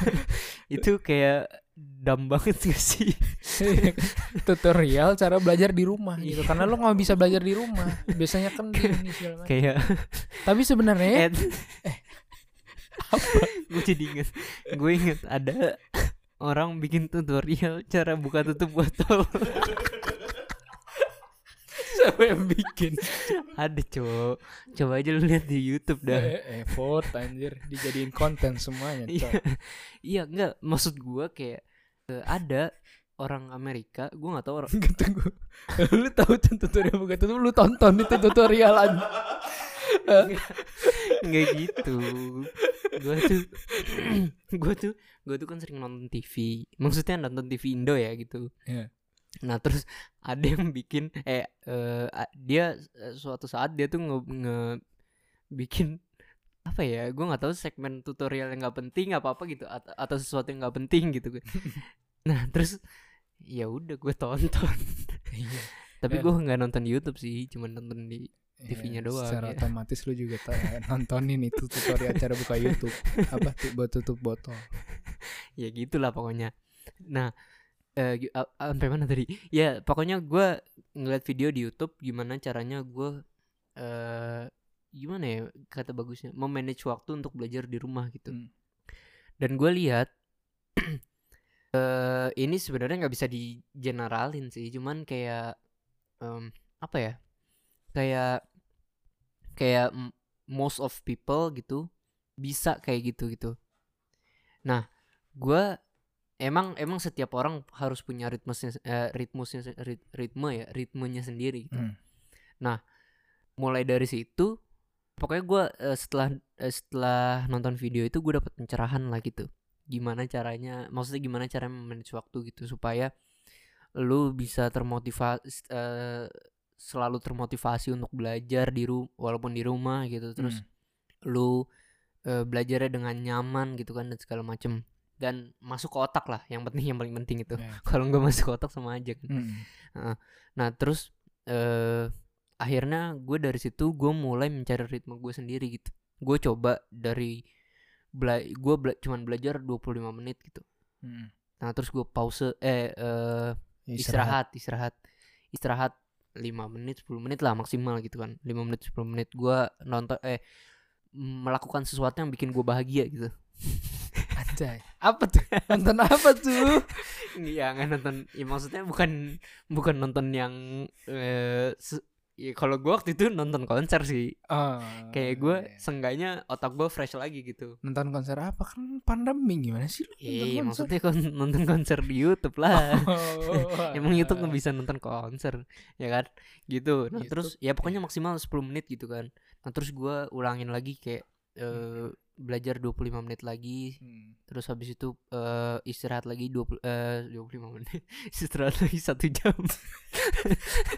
A: [LAUGHS] itu kayak dam banget gak sih [LAUGHS]
B: tutorial cara belajar di rumah gitu karena lo nggak bisa belajar di rumah biasanya kan
A: kayak
B: tapi sebenarnya
A: Ed gue jadi inget gue inget ada orang bikin tutorial cara buka tutup botol.
B: Siapa yang bikin?
A: Ada cowok. Coba aja lu lihat di YouTube dah.
B: Eh, effort anjir. Dijadiin konten semuanya
A: Iya, iya enggak. Maksud gua kayak eh, ada orang Amerika, gua nggak tahu orang
B: Enggak tunggu. lu tahu tutorial bukan tuh lu tonton itu tutorial aja.
A: nggak gitu. Gua tuh [CLEARS THROAT] gua tuh gua tuh kan sering nonton TV. Maksudnya nonton TV Indo ya gitu.
B: Iya.
A: Nah, terus [LAUGHS] ada yang bikin eh a- dia eh, suatu saat dia tuh nge, nge- bikin apa ya gue nggak tahu segmen tutorial yang nggak penting apa apa gitu atau, atau sesuatu yang nggak penting gitu [LAUGHS] nah terus ya udah gue tonton
B: Iya. [LAUGHS]
A: tapi gue nggak nonton di YouTube sih cuma nonton di TV-nya
B: Iya,
A: doang,
B: Secara
A: ya.
B: otomatis lu juga [LAUGHS] nontonin itu tutorial cara buka YouTube. Apa [LAUGHS] tuh buat tutup botol.
A: ya gitulah pokoknya nah eh a- sampai mana tadi ya pokoknya gue ngeliat video di YouTube gimana caranya gue eh gimana ya kata bagusnya memanage waktu untuk belajar di rumah gitu
B: Hmm.
A: dan gue lihat [CLEARS THROAT] eh ini sebenarnya nggak bisa di generalin sih cuman kayak em, apa ya kayak kayak most of people gitu bisa kayak gitu gitu. Nah gue emang emang setiap orang harus punya ritmesnya eh, ritmusnya rit- ritme ya ritmenya sendiri gitu.
B: Hmm.
A: nah mulai dari situ pokoknya gue setelah eh, setelah nonton video itu gue dapat pencerahan lah gitu. Gimana caranya maksudnya gimana cara manage waktu gitu supaya lu bisa termotivasi selalu termotivasi untuk belajar di ru walaupun di rumah gitu terus
B: Hmm.
A: lu eh, belajarnya dengan nyaman gitu kan dan segala macem dan masuk ke otak lah yang penting yang paling penting itu
B: Ya. [LAUGHS]
A: kalau nggak masuk ke otak sama aja kan
B: Hmm.
A: nah terus eh akhirnya gue dari situ gue mulai mencari ritme gue sendiri gitu gue coba dari bela gue bela cuman belajar 25 menit gitu
B: Hmm.
A: nah terus gue pause eh eh, istirahat istirahat istirahat 5 menit 10 menit lah maksimal gitu kan 5 menit 10 menit gue nonton eh melakukan sesuatu yang bikin gue bahagia gitu [LAUGHS]
B: Anjay. Apa tuh? Nonton apa tuh?
A: Iya nggak nonton ya maksudnya bukan bukan nonton yang eh se- ya kalau gue waktu itu nonton konser sih.
B: Oh,
A: kayak gue
B: iya.
A: seenggaknya otak gue fresh lagi gitu.
B: Nonton konser apa? Kan pandemi gimana sih lu?
A: Iya maksudnya kon- [LAUGHS] nonton konser di YouTube lah.
B: Oh, [LAUGHS]
A: Emang YouTube nggak bisa nonton konser ya kan? Gitu. Nah
B: YouTube,
A: terus ya pokoknya maksimal 10 menit gitu kan. Nah terus gue ulangin lagi kayak eh, belajar 25 menit lagi
B: Hmm.
A: terus habis itu eh, istirahat lagi 20 eh 25 menit [LAUGHS] istirahat lagi satu jam [LAUGHS]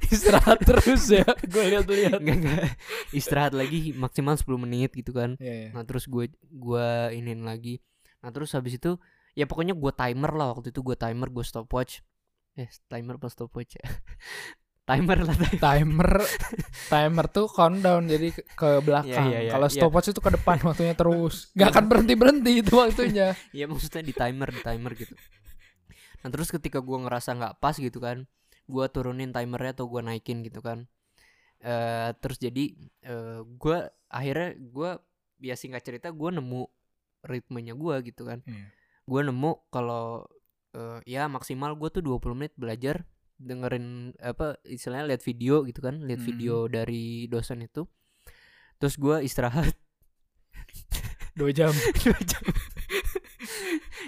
B: Istirahat terus ya. Gue lihat-lihat.
A: enggak enggak istirahat lagi maksimal 10 menit gitu kan
B: Iya, iya.
A: nah terus gue gua inin lagi nah terus habis itu ya pokoknya gue timer lah waktu itu gue timer gue stopwatch eh timer pas stopwatch ya [LAUGHS] timer lah timer.
B: Timer [LAUGHS] timer tuh countdown jadi ke, belakang.
A: Iya, iya, iya,
B: Kalau
A: iya.
B: stopwatch itu ke depan [LAUGHS] waktunya terus. Gak akan berhenti-berhenti itu waktunya. [LAUGHS]
A: ya maksudnya di timer di timer gitu nah terus ketika gue ngerasa nggak pas gitu kan gue turunin timernya atau gue naikin gitu kan eh terus jadi eh gue akhirnya gue ya singkat cerita gue nemu ritmenya gue gitu kan
B: Iya.
A: gue nemu kalau eh, ya maksimal gue tuh 20 menit belajar dengerin apa istilahnya lihat video gitu kan lihat
B: Mhm.
A: video dari dosen itu. Terus gue istirahat. [LAUGHS]
B: Dua jam. [LAUGHS]
A: dua jam.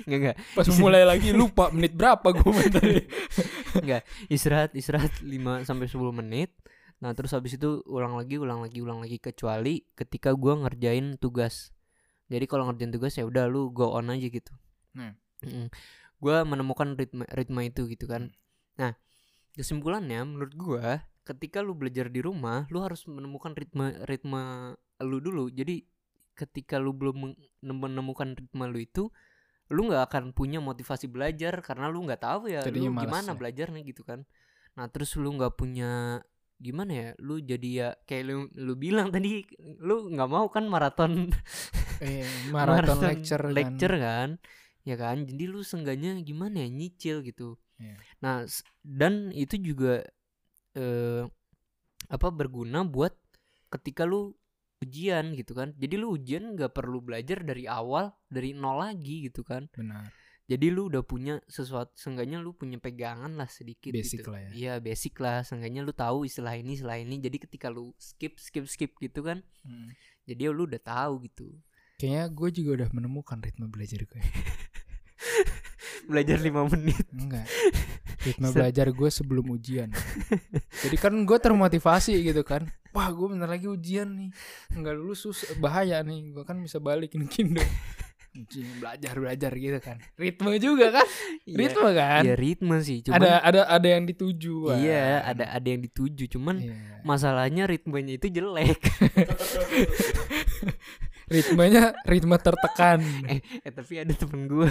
A: Nggak nggak.
B: Pas mulai lagi lupa menit berapa gue main tadi. [LAUGHS]
A: istirahat istirahat 5 sampai 10 menit. Nah terus habis itu ulang lagi ulang lagi ulang lagi kecuali ketika gue ngerjain tugas. Jadi kalau ngerjain tugas ya udah lu go on aja gitu.
B: Hmm.
A: gue menemukan ritme ritme itu gitu kan. Nah kesimpulannya menurut gue ketika lu belajar di rumah lu harus menemukan ritme ritme lu dulu. Jadi ketika lu belum menemukan ritme lu itu lu nggak akan punya motivasi belajar karena lu nggak tahu ya
B: Jadinya
A: lu gimana
B: ya.
A: belajarnya gitu kan. Nah terus lu nggak punya gimana ya lu jadi ya kayak lu lu bilang tadi lu nggak mau kan maraton?
B: Eh, [LAUGHS] maraton lecture kan.
A: lecture kan? Ya kan? Jadi lu seenggaknya gimana ya nyicil gitu
B: Iya.
A: nah dan itu juga eh apa berguna buat ketika lu ujian gitu kan. Jadi lu ujian nggak perlu belajar dari awal dari nol lagi gitu kan.
B: Benar.
A: Jadi lu udah punya sesuatu seenggaknya lu punya pegangan lah sedikit
B: Basic
A: gitu.
B: lah ya.
A: iya basic lah. Seenggaknya lu tahu istilah ini istilah ini. Jadi ketika lu skip skip skip gitu kan jadi lu udah tahu gitu.
B: Kayaknya gue juga udah menemukan ritme belajar gue [LAUGHS]
A: belajar lima menit.
B: Enggak. [LAUGHS] Ritme belajar gue sebelum ujian. Jadi kan gue termotivasi gitu kan. Wah gue bentar lagi ujian nih. Nggak lulus sus bahaya nih. Gue kan bisa balik ini kindo. Ujian, belajar belajar gitu kan. Ritme juga kan? Ritme kan?
A: Iya ritme sih. Cuman
B: ada ada ada yang dituju
A: iya ada ada yang dituju. Cuman
B: Iya.
A: masalahnya ritmenya itu jelek. [LAUGHS]
B: Ritmenya ritme tertekan.
A: Eh, eh tapi ada temen gue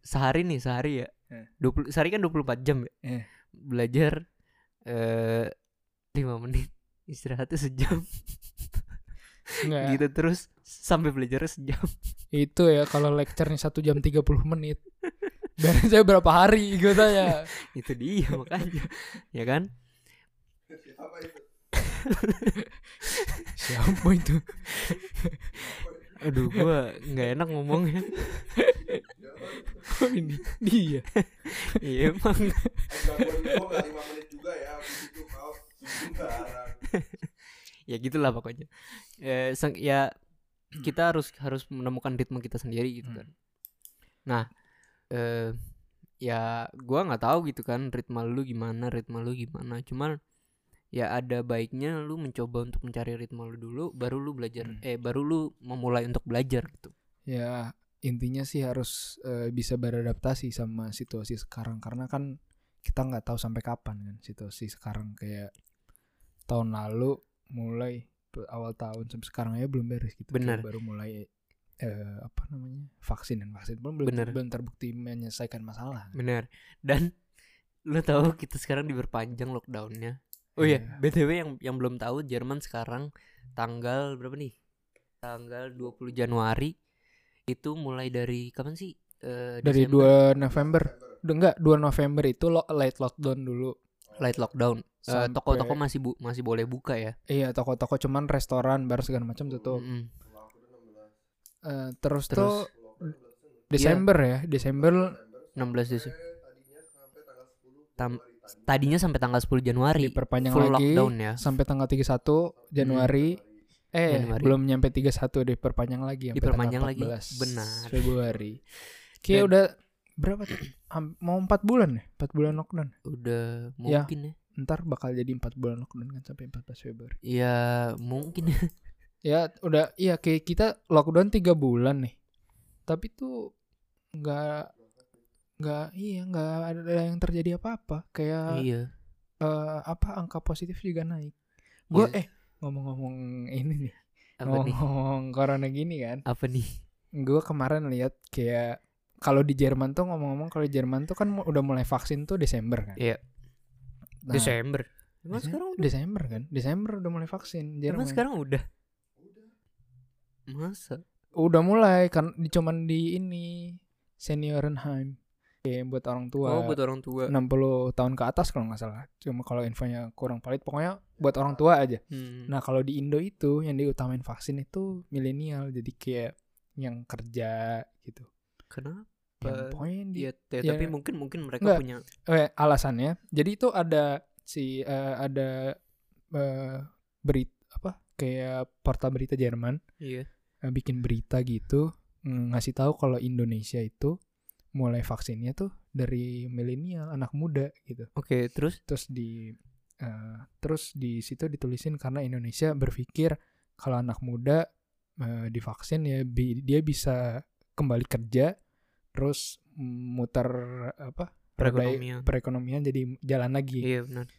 A: sehari nih sehari ya
B: Eh.
A: 20 sehari kan 24 jam ya
B: Eh.
A: belajar eh 5 menit [LAUGHS] istirahatnya sejam
B: Enggak.
A: gitu terus sampai belajar sejam [LAUGHS]
B: itu ya kalau lecture-nya satu jam 30 menit beresnya berapa hari gitu ya [LAUGHS]
A: itu dia makanya ya kan
C: Siapa itu?
B: siapa itu
A: aduh gua nggak enak ngomongnya [LAUGHS]
B: ini dia
A: iya emang
C: ya.
A: Ya gitulah pokoknya eh, sang- ya kita harus harus menemukan ritme kita sendiri gitu
B: Hmm.
A: kan nah eh ya gua nggak tahu gitu kan ritme lu gimana ritme lu gimana cuman ya ada baiknya lu mencoba untuk mencari ritme lu dulu baru lu belajar
B: Hmm.
A: eh baru lu memulai untuk belajar gitu
B: ya intinya sih harus eh, bisa beradaptasi sama situasi sekarang. Karena kan kita nggak tahu sampai kapan kan situasi sekarang. Kayak tahun lalu mulai awal tahun sampai sekarang aja belum beres gitu.
A: Benar.
B: baru mulai eh, apa namanya vaksin dan vaksin pun belum
A: Benar.
B: belum terbukti menyelesaikan masalah.
A: Bener dan lu tahu kita sekarang diperpanjang lockdownnya? Oh iya
B: Iya.
A: btw yang yang belum tahu Jerman sekarang tanggal berapa nih? Tanggal 20 Januari itu mulai dari kapan sih? Eh,
B: dari
A: Desember.
B: 2 November. Enggak 2 November itu lo late lockdown dulu.
A: Light lockdown. Eh, toko-toko masih bu masih boleh buka ya?
B: Iya toko-toko cuman restoran bar segala macam tutup.
C: Aku udah 16.
B: Eh, terus,
A: Terus?
B: tuh Desember ya Desember
A: 16 Desember
C: Tadinya sampai tanggal 10
A: Tam- tadinya sampai tanggal 10 Januari.
B: Diperpanjang
A: full
B: lagi
A: lockdown ya?
B: sampai tanggal 31 Januari eh
A: Januari.
B: belum nyampe 31 diperpanjang lagi sampai
A: Diperpanjang
B: tanggal
A: lagi.
B: 14
A: Benar.
B: Februari. Kayak
A: Dan-
B: udah berapa tuh? Mau 4 bulan ya? 4 bulan lockdown.
A: Udah
B: Ya.
A: mungkin ya.
B: Ntar bakal jadi 4 bulan lockdown kan sampai 14 Februari.
A: Ya mungkin ya. [LAUGHS]
B: Ya udah iya kayak kita lockdown 3 bulan nih. Tapi tuh nggak nggak iya nggak ada yang terjadi apa-apa. Kayak
A: iya.
B: eh, apa angka positif juga naik. Gue
A: Iya.
B: eh ngomong-ngomong ini nih
A: apa nih?
B: ngomong corona gini kan.
A: Apa nih?
B: Gue kemarin lihat kayak kalau di Jerman tuh ngomong-ngomong kalau di Jerman tuh kan udah mulai vaksin tuh Desember kan?
A: Iya.
B: Nah,
A: Desember. Emang sekarang udah?
B: Desember kan? Desember udah mulai vaksin Jerman
A: emang sekarang udah? Masa?
B: Udah mulai kan di cuman di ini seniorenheim kayak buat orang tua.
A: Oh buat orang tua.
B: 60 tahun ke atas kalau nggak salah. Cuma kalau infonya kurang valid pokoknya buat orang tua aja.
A: Hmm.
B: nah kalau di Indo itu yang diutamain vaksin itu milenial jadi kayak yang kerja gitu.
A: Kenapa?
B: Yang pokoknya yang di
A: Iya, ya,
B: ya.
A: tapi mungkin mungkin mereka
B: Nggak.
A: punya
B: eh, alasannya. Jadi itu ada si eh, ada eh, berita apa kayak portal berita Jerman.
A: Iya.
B: Eh, bikin berita gitu ngasih tahu kalau Indonesia itu mulai vaksinnya tuh dari milenial anak muda gitu
A: oke terus
B: terus di eh, terus di situ ditulisin karena Indonesia berpikir kalau anak muda eh, divaksin ya bi- dia bisa kembali kerja terus muter apa
A: perekonomian
B: perekonomian jadi jalan lagi
A: iya benar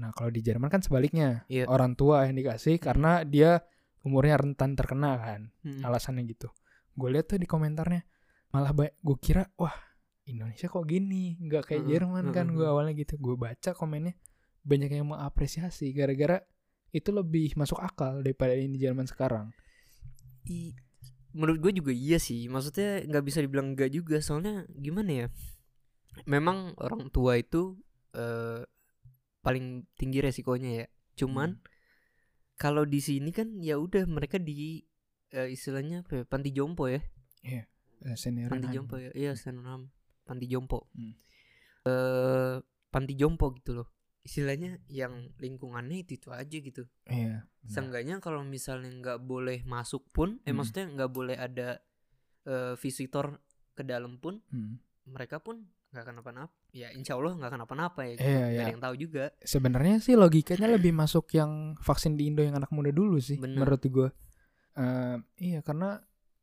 B: Nah, kalau di Jerman kan sebaliknya.
A: Iya.
B: Orang tua yang dikasih karena dia umurnya rentan terkena kan.
A: Hmm.
B: Alasannya gitu. Gue lihat tuh di komentarnya malah gue kira wah Indonesia kok gini, nggak kayak Jerman kan
A: heeh,
B: gue awalnya gitu. Gue baca komennya banyak yang mengapresiasi gara-gara itu lebih masuk akal daripada ini Jerman sekarang.
A: I- menurut gue juga iya sih. Maksudnya nggak bisa dibilang enggak juga soalnya gimana ya? Memang orang tua itu eh, paling tinggi resikonya ya. Cuman
B: Hmm.
A: kalau di sini kan ya udah mereka di eh, istilahnya apa ya, panti jompo ya
B: Eh, senior
A: panti jompo ya iya senam panti jompo
B: Hmm.
A: eh panti jompo gitu loh istilahnya yang lingkungannya itu itu aja gitu
B: Iya. benar.
A: Seenggaknya kalau misalnya nggak boleh masuk pun, eh
B: Hmm.
A: maksudnya nggak boleh ada eh, visitor ke dalam pun,
B: Hmm.
A: mereka pun nggak kenapa-napa. Ya insya Allah nggak kenapa-napa ya. Gitu.
B: Iya, iya.
A: ada yang tahu juga.
B: Sebenarnya sih logikanya lebih masuk yang vaksin di Indo yang anak muda dulu sih
A: Bener.
B: menurut gue. Eh, iya karena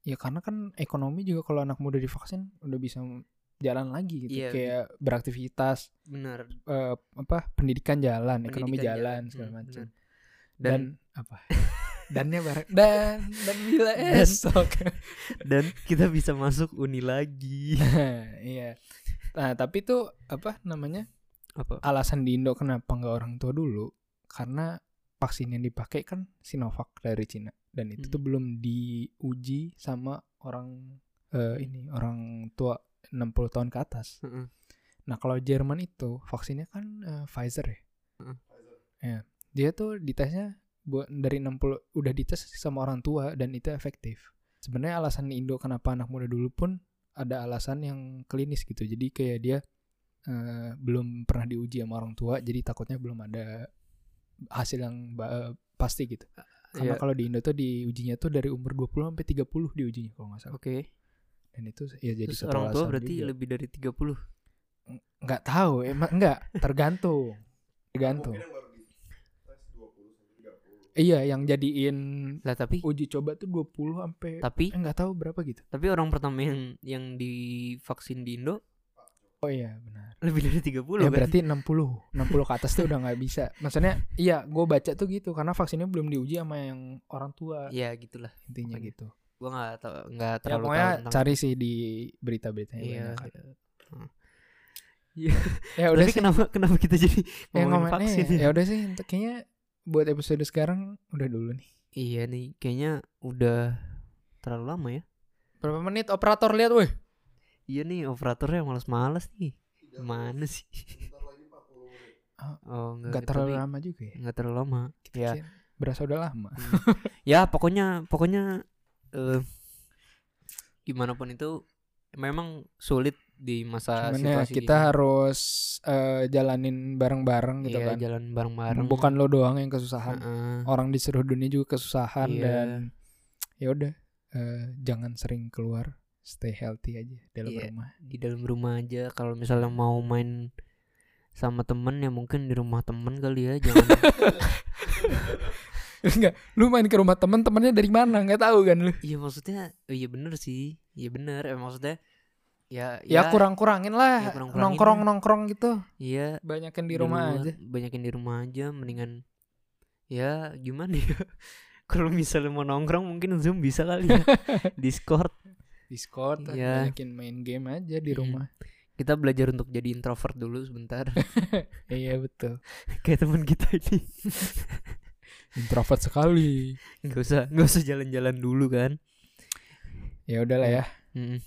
B: ya karena kan ekonomi juga kalau anak muda divaksin udah bisa jalan lagi gitu.
A: Iya,
B: kayak beraktivitas
A: Bener.
B: eh, apa pendidikan jalan ekonomi
A: pendidikan
B: jalan. segala
A: Hmm,
B: macam dan,
A: Dan
B: apa? [LAUGHS] Dannya bareng dan dan bila [LAUGHS] esok. [LAUGHS]
A: Dan kita bisa masuk uni lagi.
B: iya. Nah tapi tuh apa namanya
A: Apa?
B: alasan di Indo kenapa nggak orang tua dulu? Karena vaksin yang dipakai kan Sinovac dari Cina dan itu
A: Hmm.
B: tuh belum diuji sama orang eh, ini orang tua 60 tahun ke atas.
A: Heeh.
B: Nah kalau Jerman itu vaksinnya kan eh, Pfizer ya.
A: Heeh.
B: Ya, dia tuh ditesnya buat dari 60 udah dites sama orang tua dan itu efektif. Sebenarnya alasan Indo kenapa anak muda dulu pun ada alasan yang klinis gitu. Jadi kayak dia eh, belum pernah diuji sama orang tua, jadi takutnya belum ada hasil yang pasti gitu. Karena
A: Iya.
B: kalau di Indo tuh diujinya tuh dari umur 20 sampai 30 diujinya kalau nggak salah.
A: Oke.
B: Dan itu ya jadi
A: Terus orang tua berarti
B: juga.
A: lebih dari 30
B: nggak tahu emang enggak tergantung tergantung
C: Mungkin yang baru di tes 20 sampai 30.
B: iya yang jadiin
A: Lah tapi
B: uji coba tuh 20 sampai
A: tapi
B: eh, nggak tahu berapa gitu
A: tapi orang pertama yang yang divaksin di Indo
B: oh iya benar
A: lebih dari 30
B: ya
A: kan.
B: berarti 60 60 ke atas tuh udah nggak bisa maksudnya iya gue baca tuh gitu karena vaksinnya belum diuji sama yang orang tua
A: Ya gitulah.
B: intinya
A: pokoknya.
B: gitu
A: Gua nggak tau nggak
B: ya
A: terlalu
B: pokoknya
A: tahu tentang
B: cari sih di berita-beritanya
A: Iya.
B: banyak kan.
A: iya.
B: ya udah
A: Tapi
B: sih
A: kenapa kenapa kita jadi
B: ya
A: ngomongin vaksin
B: ya, ya udah sih kayaknya buat episode sekarang udah dulu nih
A: Iya nih, kayaknya udah terlalu lama ya.
B: berapa menit operator lihat weh
A: Iya nih, operatornya males-males nih. Mana sih?
C: Bentar lagi 40 menit.
A: Oh, enggak,
B: nggak terlalu lama juga ya
A: Enggak terlalu lama.
B: Kita
A: Ya.
B: berasa udah lama
A: ya, pokoknya pokoknya eh gimana pun itu memang sulit di masa
B: Cuman ya
A: situasi
B: kita
A: gini.
B: harus eh, jalanin bareng-bareng gitu
A: Iya,
B: kan.
A: jalan bareng-bareng.
B: Bukan lo doang yang kesusahan.
A: Heeh.
B: Orang di seluruh dunia juga kesusahan
A: Iya.
B: dan ya udah eh, jangan sering keluar, stay healthy aja dalam
A: Iya.
B: rumah.
A: di dalam rumah aja kalau misalnya mau main sama temen ya mungkin di rumah temen kali ya jangan [LAUGHS] [LAUGHS]
B: Enggak, lu main ke rumah temen temennya dari mana? Nggak tahu kan lu.
A: iya maksudnya oh iya bener sih iya bener eh, maksudnya ya
B: Ya, kurang-kurangin lah,
A: Ya, kurang-kurangin
B: nongkrong-nongkrong gitu.
A: iya
B: Banyakin di rumah
A: luar,
B: aja.
A: banyakin di rumah aja mendingan ya gimana ya [LAUGHS] kalau misalnya mau nongkrong mungkin zoom bisa kali ya discord
B: Discord,
A: Iya.
B: banyakin main game aja di
A: Mm.
B: rumah.
A: kita belajar untuk jadi introvert dulu sebentar [LAUGHS]
B: Iya betul. [LAUGHS]
A: kayak teman kita ini
B: Introvert sekali.
A: nggak usah nggak usah jalan-jalan dulu kan
B: Ya udahlah ya,
A: Mm.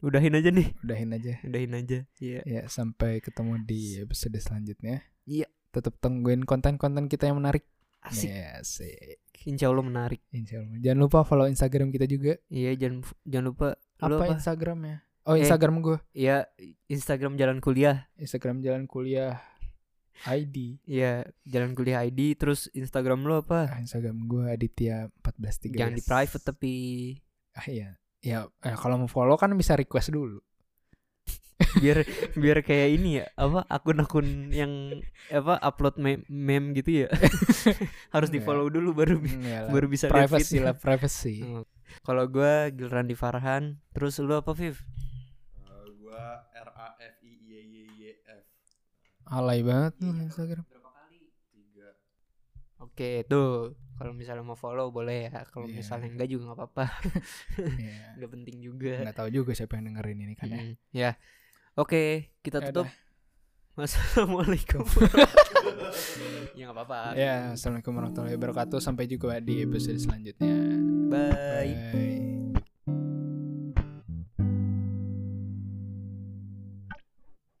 A: udahin aja nih
B: udahin aja.
A: udahin aja iya
B: Ya, sampai ketemu di episode selanjutnya.
A: Iya.
B: Tetap tungguin konten-konten kita yang menarik.
A: Asik
B: Ya, asik.
A: insya Allah menarik
B: Insya Allah. Jangan lupa follow Instagram kita juga.
A: iya jangan jangan lupa
B: Apa,
A: lu apa
B: Instagramnya? Oh,
A: Eh.
B: Instagram gue.
A: ya Instagram jalan kuliah
B: Instagram Jalan Kuliah ID.
A: Iya, jalan kuliah ID terus Instagram lu apa?
B: Ah, Instagram gue Aditya 1413.
A: Jangan di private tapi
B: Ah iya. Ya, eh, kalau mau follow kan bisa request dulu.
A: Biar biar kayak ini ya, apa akun-akun yang apa upload meme, meme gitu ya. [LAUGHS] Harus di
B: Enggak.
A: follow dulu baru bi-
B: Enggak lah.
A: baru bisa
B: privacy
A: feednya.
B: lah, privacy.
A: Hmm. Kalau gua Gilran di Farhan, terus lu apa Viv?
C: Eh, gua R A F I Y Y Y F
B: Alay banget lu Instagram.
A: Berapa kali?
C: tiga.
A: Oke, tuh. Kalau misalnya mau follow boleh ya. Kalau
B: Iya.
A: misalnya enggak juga nggak apa-apa. [LAUGHS] [LAUGHS] Enggak penting juga.
B: Nggak tahu juga siapa yang dengerin ini kan ya.
A: Mm-mm. Ya. Oke, kita
B: Ya
A: tutup. Wassalamualaikum. [LAUGHS] ya nggak apa-apa.
B: Ya, assalamualaikum warahmatullahi wabarakatuh. Sampai jumpa di episode selanjutnya.
A: Bye.
B: Bye.